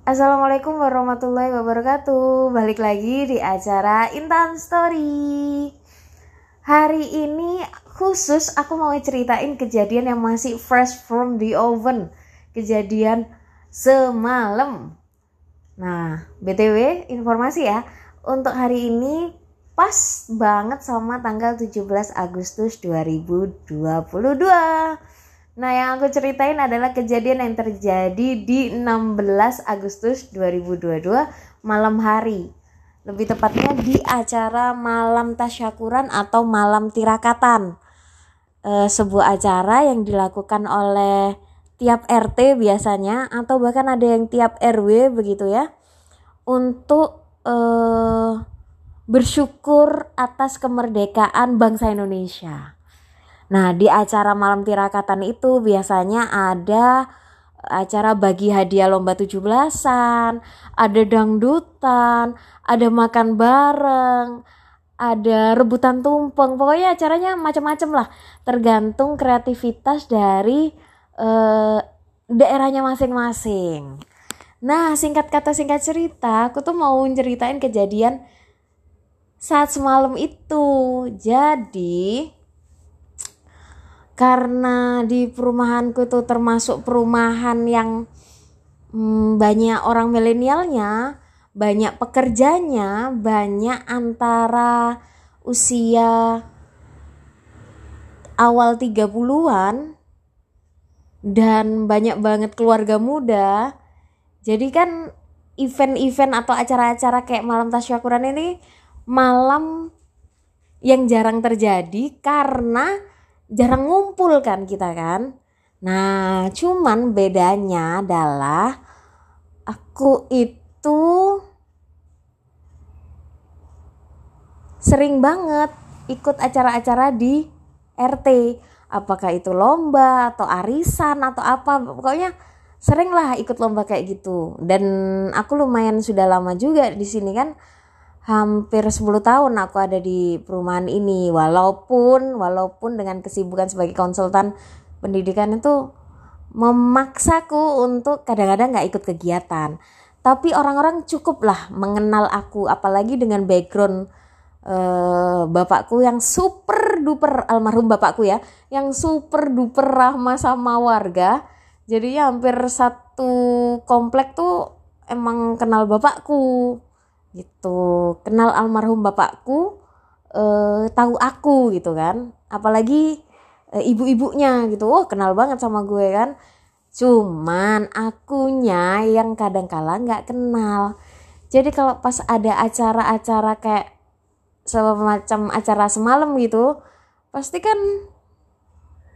Assalamualaikum warahmatullahi wabarakatuh. Balik lagi di acara Intan Story. Hari ini khusus aku mau ceritain kejadian yang masih fresh from the oven. Kejadian semalam. Nah, BTW informasi ya. Untuk hari ini pas banget sama tanggal 17 Agustus 2022 Nah, yang aku ceritain adalah kejadian yang terjadi di 16 Agustus 2022 malam hari. Lebih tepatnya di acara malam tasyakuran atau malam tirakatan. E, sebuah acara yang dilakukan oleh tiap RT biasanya atau bahkan ada yang tiap RW begitu ya. Untuk e, bersyukur atas kemerdekaan bangsa Indonesia. Nah, di acara malam tirakatan itu biasanya ada acara bagi hadiah lomba 17-an, ada dangdutan, ada makan bareng, ada rebutan tumpeng. Pokoknya acaranya macam-macam lah, tergantung kreativitas dari uh, daerahnya masing-masing. Nah, singkat kata singkat cerita, aku tuh mau ceritain kejadian saat semalam itu. Jadi, karena di perumahanku itu termasuk perumahan yang hmm, banyak orang milenialnya, banyak pekerjanya, banyak antara usia awal 30-an dan banyak banget keluarga muda. Jadi kan event-event atau acara-acara kayak malam tasyakuran ini malam yang jarang terjadi karena jarang ngumpul kan kita kan. Nah, cuman bedanya adalah aku itu sering banget ikut acara-acara di RT. Apakah itu lomba atau arisan atau apa, pokoknya sering lah ikut lomba kayak gitu. Dan aku lumayan sudah lama juga di sini kan hampir 10 tahun aku ada di perumahan ini. Walaupun walaupun dengan kesibukan sebagai konsultan pendidikan itu memaksaku untuk kadang-kadang nggak ikut kegiatan. Tapi orang-orang cukup lah mengenal aku apalagi dengan background uh, bapakku yang super duper almarhum bapakku ya yang super duper rahmah sama warga. Jadi hampir satu komplek tuh emang kenal bapakku gitu. Kenal almarhum bapakku eh, tahu aku gitu kan. Apalagi eh, ibu-ibunya gitu. Oh kenal banget sama gue kan. Cuman akunya yang kadang kala nggak kenal. Jadi kalau pas ada acara-acara kayak semacam acara semalam gitu pasti kan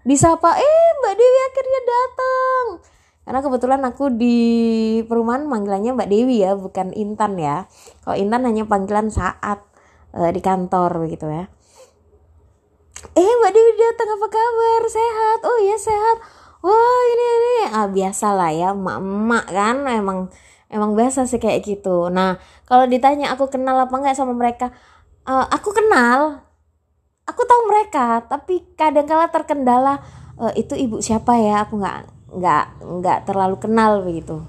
disapa eh mbak Dewi akhirnya datang karena kebetulan aku di perumahan panggilannya Mbak Dewi ya bukan Intan ya. Kalau Intan hanya panggilan saat uh, di kantor begitu ya. Eh Mbak Dewi datang apa kabar? Sehat? Oh ya sehat. Wah ini ini. Ah biasa lah ya emak-emak kan emang emang biasa sih kayak gitu. Nah kalau ditanya aku kenal apa enggak sama mereka uh, aku kenal. Aku tahu mereka tapi kadang kala terkendala uh, itu ibu siapa ya? Aku nggak nggak nggak terlalu kenal begitu.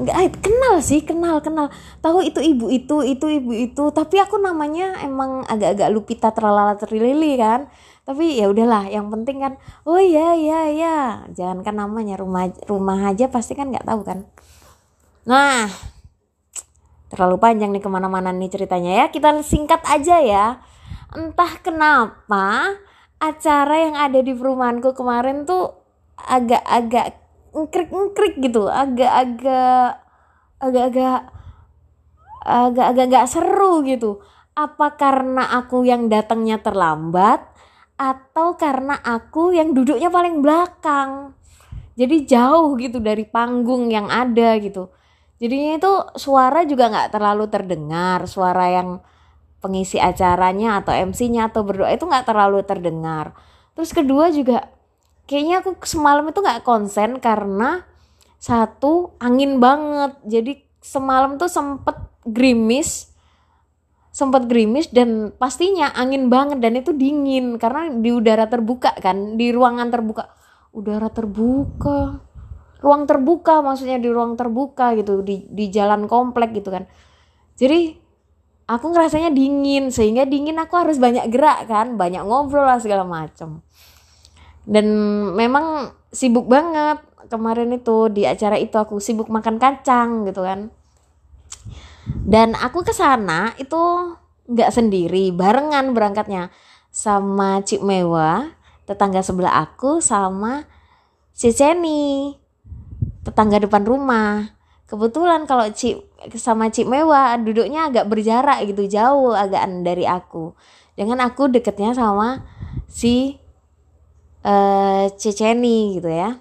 Nggak eh, kenal sih kenal kenal. Tahu itu ibu itu itu ibu itu tapi aku namanya emang agak-agak lupita terlala terlili kan. Tapi ya udahlah yang penting kan oh iya iya iya. Jangan kan namanya rumah rumah aja pasti kan nggak tahu kan. Nah terlalu panjang nih ke mana-mana nih ceritanya ya. Kita singkat aja ya. Entah kenapa acara yang ada di perumahanku kemarin tuh agak-agak ngkrik-ngkrik gitu agak-agak agak-agak agak-agak gak seru gitu. Apa karena aku yang datangnya terlambat atau karena aku yang duduknya paling belakang? Jadi jauh gitu dari panggung yang ada gitu. Jadinya itu suara juga nggak terlalu terdengar suara yang pengisi acaranya atau MC-nya atau berdoa itu nggak terlalu terdengar. Terus kedua juga kayaknya aku semalam itu nggak konsen karena satu angin banget. Jadi semalam tuh sempet gerimis sempet gerimis dan pastinya angin banget dan itu dingin karena di udara terbuka kan di ruangan terbuka. Udara terbuka ruang terbuka maksudnya di ruang terbuka gitu di di jalan komplek gitu kan. Jadi aku ngerasanya dingin sehingga dingin aku harus banyak gerak kan banyak ngobrol lah segala macam dan memang sibuk banget. Kemarin itu di acara itu aku sibuk makan kacang gitu kan. Dan aku ke sana itu nggak sendiri barengan berangkatnya. Sama Cik Mewa tetangga sebelah aku sama Ceceni tetangga depan rumah. Kebetulan kalau Cik sama Cik Mewah duduknya agak berjarak gitu jauh agak dari aku. Dengan aku deketnya sama si uh, Ceceni gitu ya.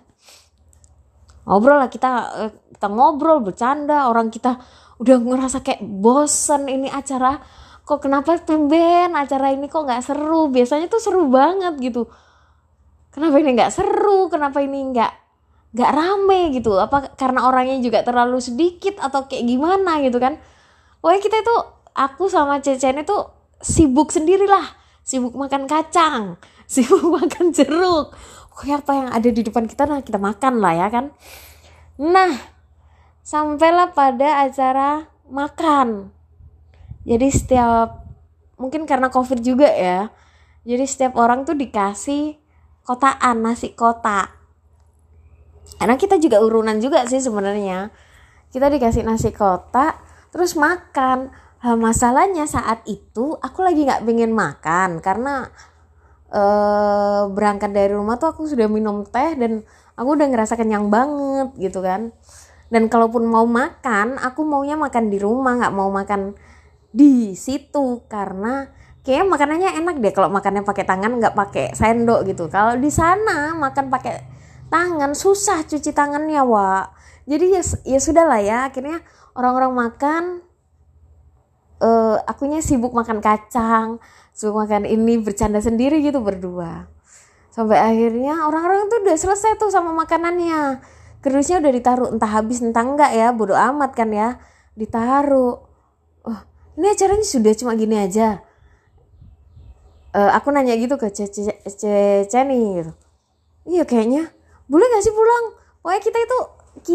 Ngobrol lah kita uh, kita ngobrol bercanda orang kita udah ngerasa kayak bosen ini acara. Kok kenapa tumben acara ini kok nggak seru? Biasanya tuh seru banget gitu. Kenapa ini nggak seru? Kenapa ini nggak gak rame gitu? Apa karena orangnya juga terlalu sedikit atau kayak gimana gitu kan? Pokoknya kita itu aku sama Cecen itu sibuk sendirilah sibuk makan kacang sibuk makan jeruk. Pokoknya apa yang ada di depan kita nah kita makan lah ya kan? Nah sampailah pada acara makan. Jadi setiap mungkin karena covid juga ya jadi setiap orang tuh dikasih kotaan nasi kotak karena kita juga urunan juga sih sebenarnya. Kita dikasih nasi kotak terus makan masalahnya saat itu aku lagi nggak pengen makan karena uh, berangkat dari rumah tuh aku sudah minum teh dan aku udah ngerasa kenyang banget gitu kan. Dan kalaupun mau makan aku maunya makan di rumah nggak mau makan di situ karena kayak makanannya enak deh kalau makannya pakai tangan nggak pakai sendok gitu. Kalau di sana makan pakai tangan susah cuci tangannya wa jadi ya ya sudah lah ya akhirnya orang-orang makan uh, akunya sibuk makan kacang sibuk makan ini bercanda sendiri gitu berdua. Sampai akhirnya orang-orang tuh udah selesai tuh sama makanannya. Kerdusnya udah ditaruh entah habis entah enggak ya bodo amat kan ya ditaruh. Oh, ini acaranya sudah cuma gini aja. Uh, aku nanya gitu ke Ceni gitu. Iya kayaknya. Boleh gak sih pulang? Pokoknya kita itu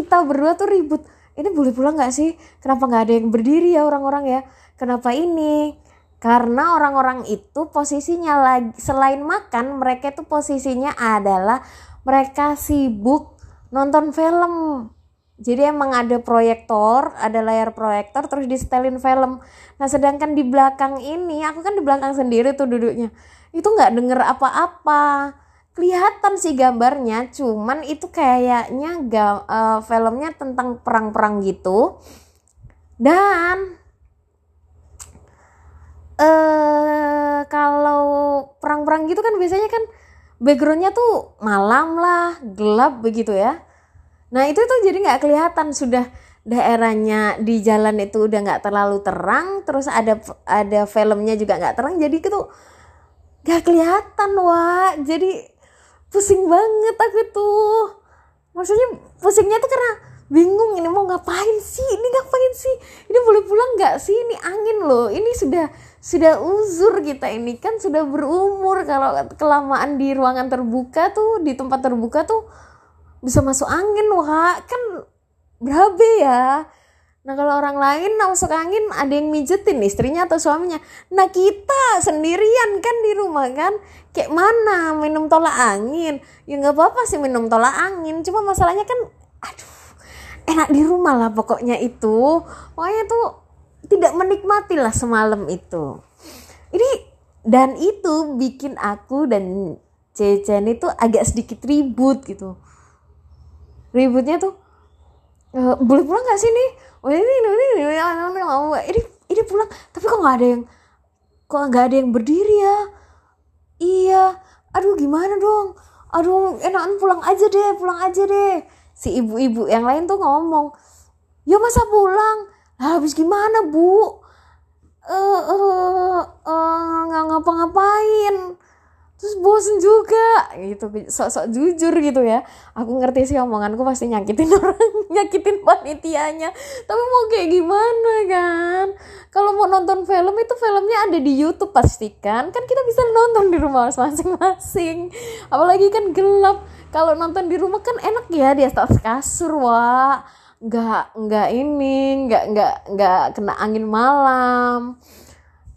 kita berdua tuh ribut. Ini boleh pulang gak sih? Kenapa gak ada yang berdiri ya orang-orang ya kenapa ini karena orang-orang itu posisinya lagi selain makan mereka itu posisinya adalah mereka sibuk nonton film jadi emang ada proyektor, ada layar proyektor terus di setelin film. Nah sedangkan di belakang ini, aku kan di belakang sendiri tuh duduknya. Itu nggak denger apa-apa kelihatan sih gambarnya cuman itu kayaknya gam, uh, filmnya tentang perang-perang gitu dan uh, kalau perang-perang gitu kan biasanya kan backgroundnya tuh malam lah gelap begitu ya. Nah itu tuh jadi nggak kelihatan. Sudah daerahnya di jalan itu udah nggak terlalu terang terus ada ada filmnya juga nggak terang jadi itu nggak kelihatan wah jadi pusing banget aku tuh. Maksudnya pusingnya tuh karena bingung ini mau ngapain sih? Ini ngapain sih? Ini boleh pulang nggak sih? Ini angin loh. Ini sudah sudah uzur kita ini kan sudah berumur kalau kelamaan di ruangan terbuka tuh di tempat terbuka tuh bisa masuk angin wah kan berabe ya Nah kalau orang lain masuk angin ada yang mijetin istrinya atau suaminya. Nah kita sendirian kan di rumah kan. Kayak mana minum tolak angin. Ya nggak apa-apa sih minum tolak angin. Cuma masalahnya kan aduh enak di rumah lah pokoknya itu. Pokoknya tuh tidak menikmati lah semalam itu. Ini dan itu bikin aku dan Cecen itu agak sedikit ribut gitu. Ributnya tuh e, boleh pulang gak sih nih? oh ini ini ini ini ini ini pulang tapi kok nggak ada yang kok nggak ada yang berdiri ya iya aduh gimana dong aduh enakan pulang aja deh pulang aja deh si ibu-ibu yang lain tuh ngomong ya masa pulang habis gimana bu? Eh uh, uh, nggak ngapa-ngapain. Terus bosen juga gitu. Sok-sok jujur gitu ya. Aku ngerti sih omonganku pasti nyakitin orang nyakitin panitianya. Tapi mau kayak gimana kan? Kalau mau nonton film itu filmnya ada di YouTube pastikan kan? Kita bisa nonton di rumah masing-masing. Apalagi kan gelap. Kalau nonton di rumah kan enak ya di atas kasur wah nggak nggak ini nggak nggak nggak kena angin malam.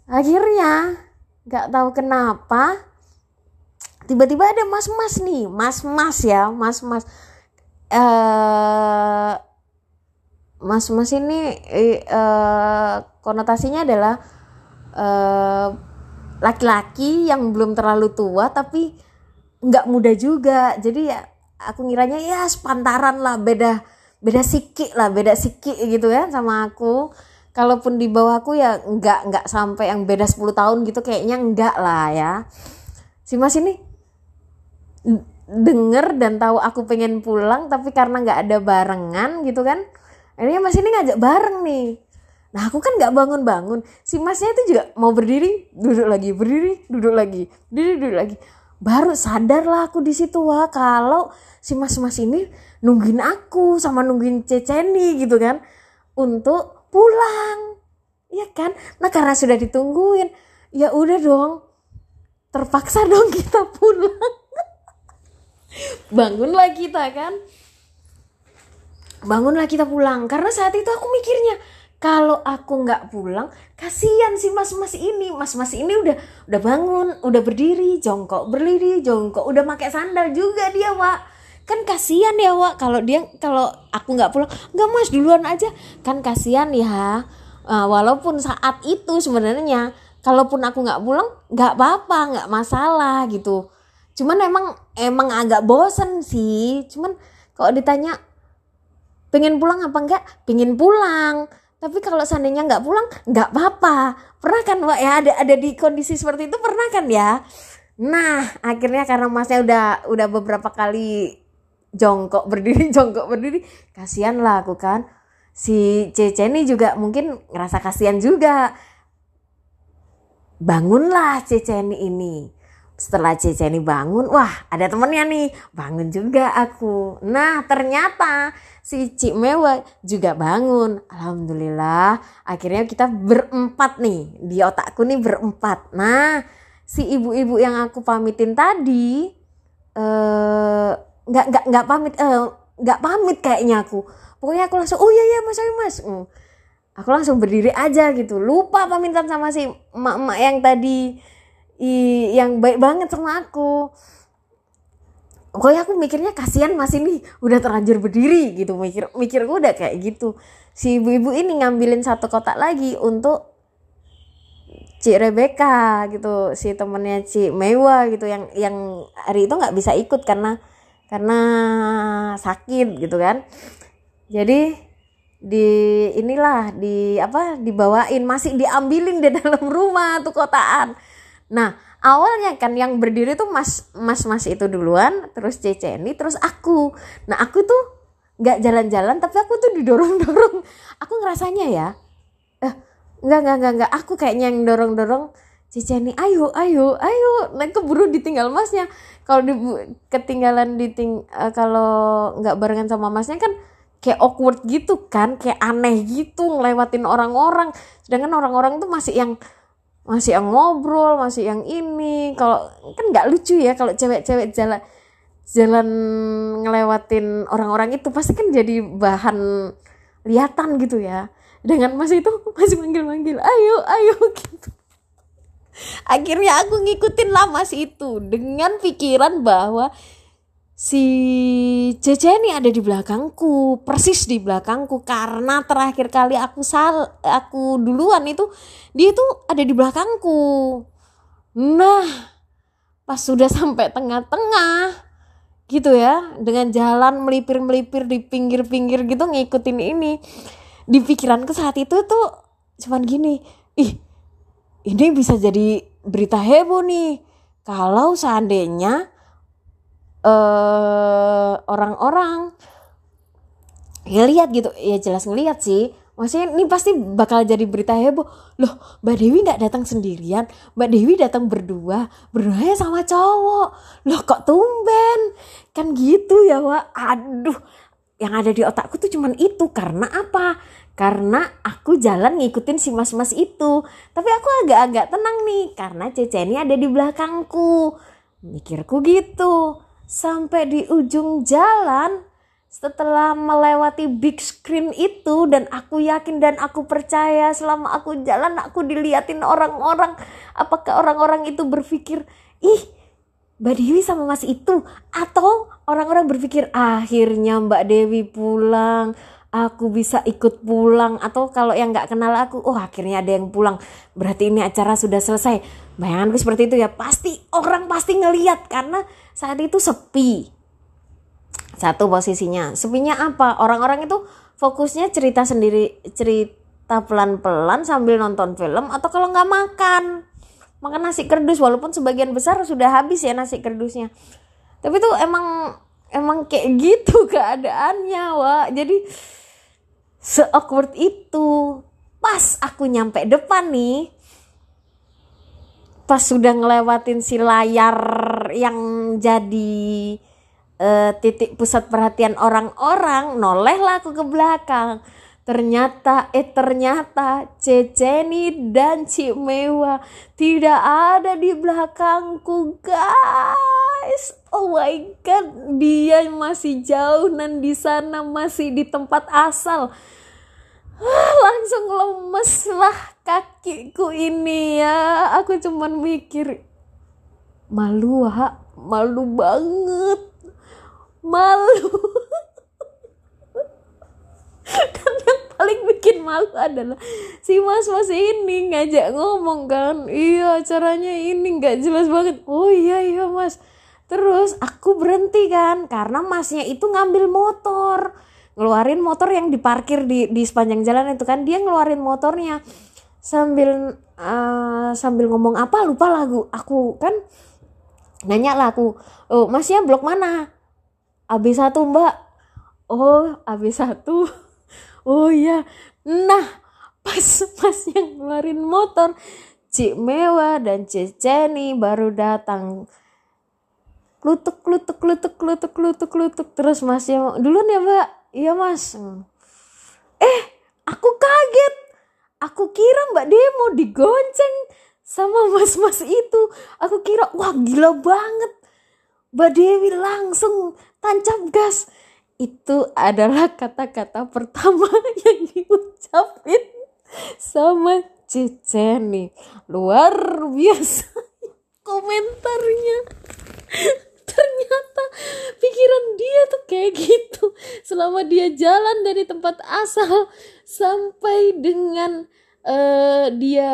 Akhirnya nggak tahu kenapa tiba-tiba ada mas-mas nih mas-mas ya mas-mas. Uh, mas-mas ini uh, konotasinya adalah laki laki-laki yang belum terlalu tua tapi nggak muda juga. Jadi ya aku ngiranya ya sepantaran lah beda beda sikit lah beda sikit gitu ya sama aku. Kalaupun di bawahku ya nggak nggak sampai yang beda 10 tahun gitu kayaknya enggak lah ya. Si mas ini denger dan tahu aku pengen pulang tapi karena nggak ada barengan gitu kan akhirnya mas ini ngajak bareng nih. Nah aku kan nggak bangun-bangun. Si masnya itu juga mau berdiri duduk lagi berdiri duduk lagi berdiri duduk lagi baru sadar lah aku di situ wah kalau si mas-mas ini nungguin aku sama nungguin Ceceni gitu kan untuk pulang. Ya kan? Nah karena sudah ditungguin ya udah dong terpaksa dong kita pulang. Bangunlah kita kan. Bangunlah kita pulang. Karena saat itu aku mikirnya kalau aku nggak pulang kasihan si mas-mas ini. Mas-mas ini udah udah bangun udah berdiri jongkok berdiri jongkok udah pakai sandal juga dia wak. Kan kasihan ya wak kalau dia kalau aku nggak pulang. Nggak mas duluan aja. Kan kasihan ya. Uh, walaupun saat itu sebenarnya kalaupun aku nggak pulang nggak apa-apa nggak masalah gitu. Cuman emang emang agak bosen sih. Cuman kalau ditanya pengen pulang apa enggak pengen pulang tapi kalau seandainya nggak pulang nggak apa-apa. Pernah kan Wak ya ada ada di kondisi seperti itu pernah kan ya? Nah akhirnya karena masnya udah udah beberapa kali jongkok berdiri jongkok berdiri kasihan lah aku kan. Si Cece ini juga mungkin ngerasa kasihan juga. Bangunlah Cece ini setelah Cece ini bangun, wah ada temennya nih, bangun juga aku. Nah ternyata si Cik Mewah juga bangun. Alhamdulillah, akhirnya kita berempat nih, di otakku nih berempat. Nah si ibu-ibu yang aku pamitin tadi, eh nggak nggak nggak pamit, eh, nggak pamit kayaknya aku. Pokoknya aku langsung, oh iya iya mas, ayo mas. Hmm. Aku langsung berdiri aja gitu, lupa pamitan sama si emak-emak yang tadi i, yang baik banget sama aku. Pokoknya aku mikirnya kasihan mas ini udah terlanjur berdiri gitu. Mikir mikir gue udah kayak gitu. Si ibu-ibu ini ngambilin satu kotak lagi untuk Cik Rebecca gitu. Si temennya Cik Mewa gitu. Yang yang hari itu nggak bisa ikut karena karena sakit gitu kan. Jadi di inilah di apa dibawain. Masih diambilin di dalam rumah tuh kotaan Nah, awalnya kan yang berdiri tuh mas mas mas itu duluan, terus Cece ini, terus aku. Nah, aku tuh nggak jalan-jalan, tapi aku tuh didorong-dorong. Aku ngerasanya ya, eh nggak nggak nggak nggak, aku kayaknya yang dorong-dorong Cece ini, ayo ayo ayo, nah keburu ditinggal masnya. Kalau di, ketinggalan diting uh, kalau nggak barengan sama masnya kan kayak awkward gitu kan, kayak aneh gitu ngelewatin orang-orang. Sedangkan orang-orang tuh masih yang masih yang ngobrol masih yang ini. Kalau kan nggak lucu ya kalau cewek-cewek jalan jalan ngelewatin orang-orang itu pasti kan jadi bahan lihatan gitu ya. Dengan mas itu masih manggil-manggil ayo ayo gitu. Akhirnya aku ngikutin lah mas itu dengan pikiran bahwa si Cece ini ada di belakangku persis di belakangku. Karena terakhir kali aku sal aku duluan itu dia tuh ada di belakangku. Nah pas sudah sampai tengah-tengah gitu ya dengan jalan melipir-melipir di pinggir-pinggir gitu ngikutin ini di pikiranku saat itu tuh cuman gini ih ini bisa jadi berita heboh nih. Kalau seandainya uh, orang-orang ngelihat gitu. Ya jelas ngelihat sih. Maksudnya ini pasti bakal jadi berita heboh. Loh Mbak Dewi nggak datang sendirian? Mbak Dewi datang berdua berdua sama cowok. Loh kok tumben? Kan gitu ya Wak. Aduh yang ada di otakku tuh cuman itu. Karena apa? Karena aku jalan ngikutin si mas-mas itu. Tapi aku agak-agak tenang nih karena Cece ini ada di belakangku. Mikirku gitu sampai di ujung jalan. Setelah melewati big screen itu dan aku yakin dan aku percaya selama aku jalan aku diliatin orang-orang. Apakah orang-orang itu berpikir ih Mbak Dewi sama Mas itu? Atau orang-orang berpikir akhirnya Mbak Dewi pulang aku bisa ikut pulang. Atau kalau yang nggak kenal aku oh akhirnya ada yang pulang. Berarti ini acara sudah selesai bayanganku seperti itu ya. Pasti orang pasti ngeliat karena saat itu sepi. Satu posisinya. Sepinya apa? Orang-orang itu fokusnya cerita sendiri cerita pelan-pelan sambil nonton film atau kalau nggak makan. Makan nasi kerdus walaupun sebagian besar sudah habis ya nasi kerdusnya. Tapi tuh emang emang kayak gitu keadaannya wa jadi se awkward itu. Pas aku nyampe depan nih pas sudah ngelewatin si layar yang jadi uh, titik pusat perhatian orang-orang nolehlah aku ke belakang. Ternyata eh ternyata Ceceni dan Cik Mewa tidak ada di belakangku guys. Oh my god dia masih jauh dan di sana masih di tempat asal ah, langsung lemes lah kakiku ini ya. Aku cuman mikir malu ha malu banget. Malu. Kan yang paling bikin malu adalah si mas mas ini ngajak ngomong kan. Iya caranya ini nggak jelas banget. Oh iya iya mas. Terus aku berhenti kan karena masnya itu ngambil motor ngeluarin motor yang diparkir di di sepanjang jalan itu kan. Dia ngeluarin motornya. Sambil uh, sambil ngomong apa lupa lagu. Aku kan nanya lah aku oh masnya blok mana? AB1 mbak. Oh AB1 oh iya. Nah pas pas yang ngeluarin motor Cik Mewa dan Jenny baru datang. Klutuk klutuk klutuk klutuk klutuk klutuk. Terus masnya duluan ya mbak iya mas. Eh aku kaget. Aku kira mbak Demo digonceng sama mas-mas itu. Aku kira wah gila banget. Mbak Dewi langsung tancap gas. Itu adalah kata-kata pertama yang diucapin sama Ceceni. Luar biasa komentarnya ternyata pikiran dia tuh kayak gitu. Selama dia jalan dari tempat asal sampai dengan uh, dia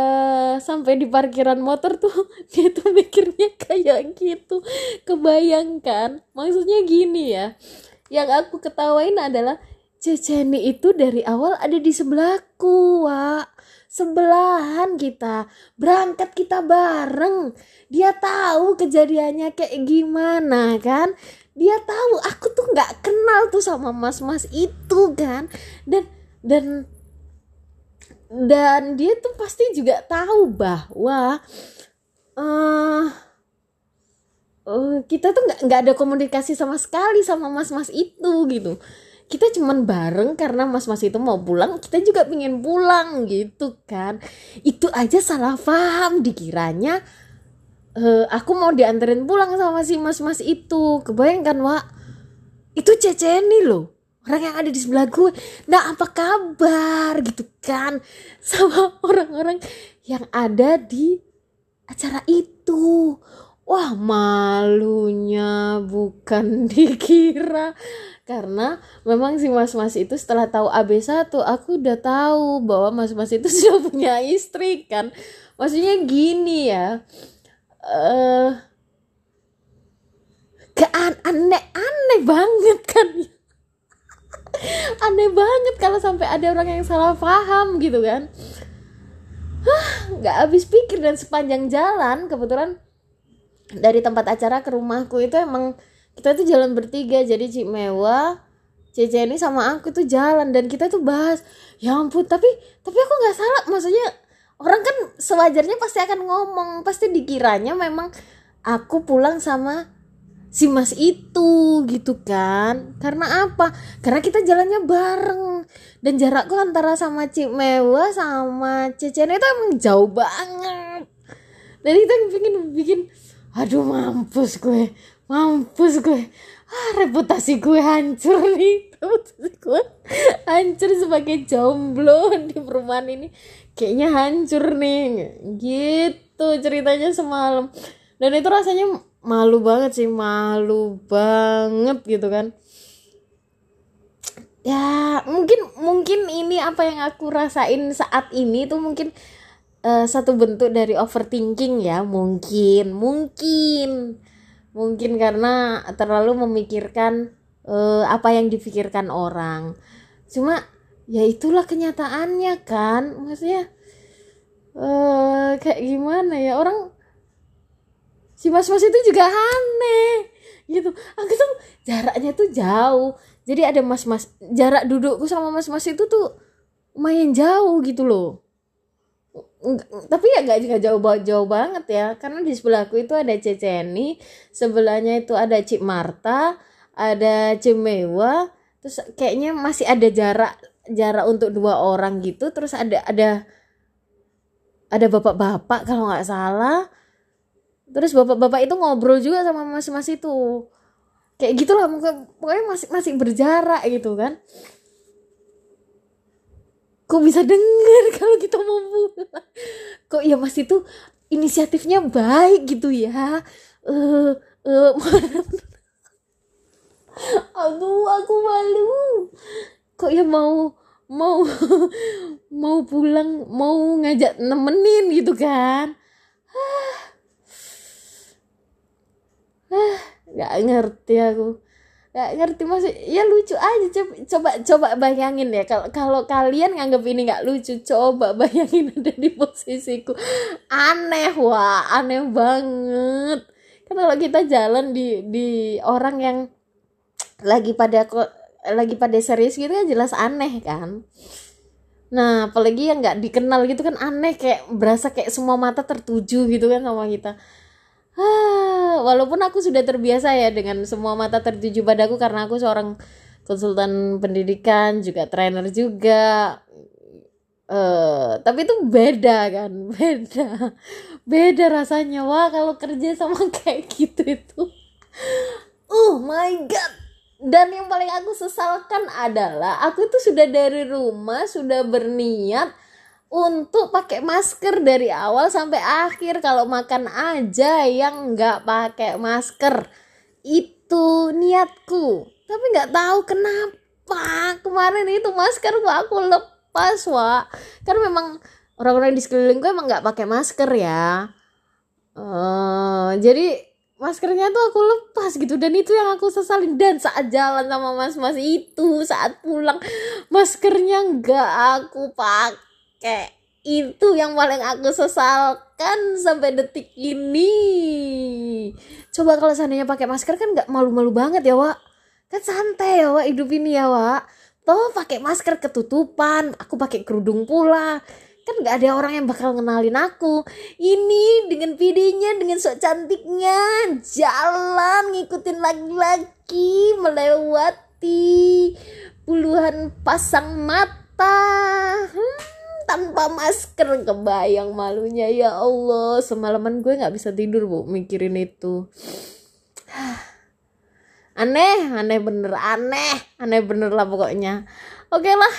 sampai di parkiran motor tuh dia tuh mikirnya kayak gitu. Kebayangkan? Maksudnya gini ya yang aku ketawain adalah Ceceni itu dari awal ada di sebelahku, Wak. Sebelahan kita, berangkat kita bareng. Dia tahu kejadiannya kayak gimana kan? Dia tahu aku tuh nggak kenal tuh sama mas-mas itu kan. Dan dan dan dia tuh pasti juga tahu bahwa uh, uh, kita tuh nggak nggak ada komunikasi sama sekali sama mas-mas itu gitu kita cuman bareng karena mas-mas itu mau pulang kita juga pengen pulang gitu kan. Itu aja salah paham dikiranya uh, aku mau dianterin pulang sama si mas-mas itu. Kebayangkan wa itu ceceni loh orang yang ada di sebelah gue. Nah apa kabar gitu kan? Sama orang-orang yang ada di acara itu Wah malunya bukan dikira. Karena memang si mas-mas itu setelah tahu AB1 aku udah tahu bahwa mas-mas itu sudah punya istri kan. Maksudnya gini ya eh uh, aneh-aneh banget kan aneh banget kalau sampai ada orang yang salah paham gitu kan. Nggak habis pikir dan sepanjang jalan kebetulan dari tempat acara ke rumahku itu emang kita tuh jalan bertiga. Jadi Cik Mewa Cece ini sama aku tuh jalan dan kita tuh bahas ya ampun tapi tapi aku nggak salah. Maksudnya orang kan sewajarnya pasti akan ngomong pasti dikiranya memang aku pulang sama si mas itu gitu kan. Karena apa? Karena kita jalannya bareng. Dan jarakku antara sama Cik Mewah sama Cecen itu emang jauh banget. Dan kita bikin bikin aduh mampus gue. Mampus gue. Ah, reputasi gue hancur nih. Reputasi gue hancur sebagai jomblo di perumahan ini. Kayaknya hancur nih. Gitu ceritanya semalam. Dan itu rasanya malu banget sih malu banget gitu kan. Ya mungkin mungkin ini apa yang aku rasain saat ini tuh mungkin uh, satu bentuk dari overthinking ya. Mungkin mungkin mungkin karena terlalu memikirkan uh, apa yang dipikirkan orang. Cuma ya itulah kenyataannya kan. Maksudnya uh, kayak gimana ya? Orang si mas mas itu juga aneh gitu. Aku tuh jaraknya tuh jauh. Jadi ada mas mas jarak dudukku sama mas mas itu tuh lumayan jauh gitu loh tapi ya gak juga jauh jauh banget ya. Karena di sebelahku itu ada Ceceni sebelahnya itu ada Cik Marta ada Cimewa terus kayaknya masih ada jarak jarak untuk dua orang gitu. Terus ada ada ada bapak-bapak kalau nggak salah. Terus bapak-bapak itu ngobrol juga sama mas-mas itu. Kayak gitulah pokoknya masih masih berjarak gitu kan. Kok bisa denger kalau kita mau kok ya mas itu inisiatifnya baik gitu ya? Eh uh, uh, aduh aku malu. Kok ya mau mau mau pulang mau ngajak nemenin gitu kan? Ah, nggak ngerti aku nggak ngerti masih ya lucu aja. Coba coba bayangin ya kalau kalau kalian nganggap ini nggak lucu coba bayangin ada di posisiku. Aneh wah aneh banget. Kan kalau kita jalan di di orang yang lagi pada lagi pada serius gitu kan jelas aneh kan. Nah apalagi yang nggak dikenal gitu kan aneh kayak berasa kayak semua mata tertuju gitu kan sama kita walaupun aku sudah terbiasa ya dengan semua mata tertuju padaku karena aku seorang konsultan pendidikan juga trainer juga. Uh, tapi itu beda kan beda beda rasanya. Wah kalau kerja sama kayak gitu itu. Oh my god. Dan yang paling aku sesalkan adalah aku itu sudah dari rumah sudah berniat untuk pakai masker dari awal sampai akhir. Kalau makan aja yang nggak pakai masker. Itu niatku. Tapi nggak tahu kenapa kemarin itu masker gua aku lepas wa karena memang orang-orang di sekelilingku emang nggak pakai masker ya. Uh, jadi maskernya tuh aku lepas gitu. Dan itu yang aku sesalin. Dan saat jalan sama mas-mas itu saat pulang maskernya nggak aku pakai kayak itu yang paling aku sesalkan sampai detik ini. Coba kalau seandainya pakai masker kan nggak malu-malu banget ya Wak. Kan santai ya Wak hidup ini ya Wak. Toh pakai masker ketutupan aku pakai kerudung pula. Kan nggak ada orang yang bakal ngenalin aku. Ini dengan videonya dengan sok cantiknya jalan ngikutin laki-laki melewati puluhan pasang mata. Hmm tanpa masker kebayang malunya ya Allah. Semalaman gue nggak bisa tidur bu mikirin itu. Aneh aneh bener aneh aneh bener lah pokoknya. Oke lah.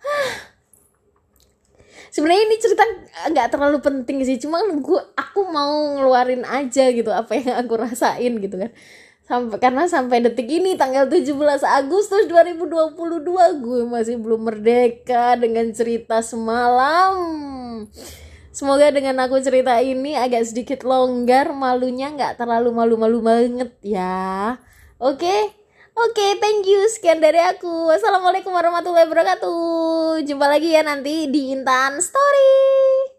Sebenarnya ini cerita nggak terlalu penting sih cuma gue aku mau ngeluarin aja gitu apa yang aku rasain gitu kan sampai karena sampai detik ini tanggal 17 Agustus 2022 gue masih belum merdeka dengan cerita semalam semoga dengan aku cerita ini agak sedikit longgar malunya nggak terlalu malu-malu banget ya oke? Oke, thank you. Sekian dari aku. Wassalamualaikum warahmatullahi wabarakatuh. Jumpa lagi ya nanti di Intan Story.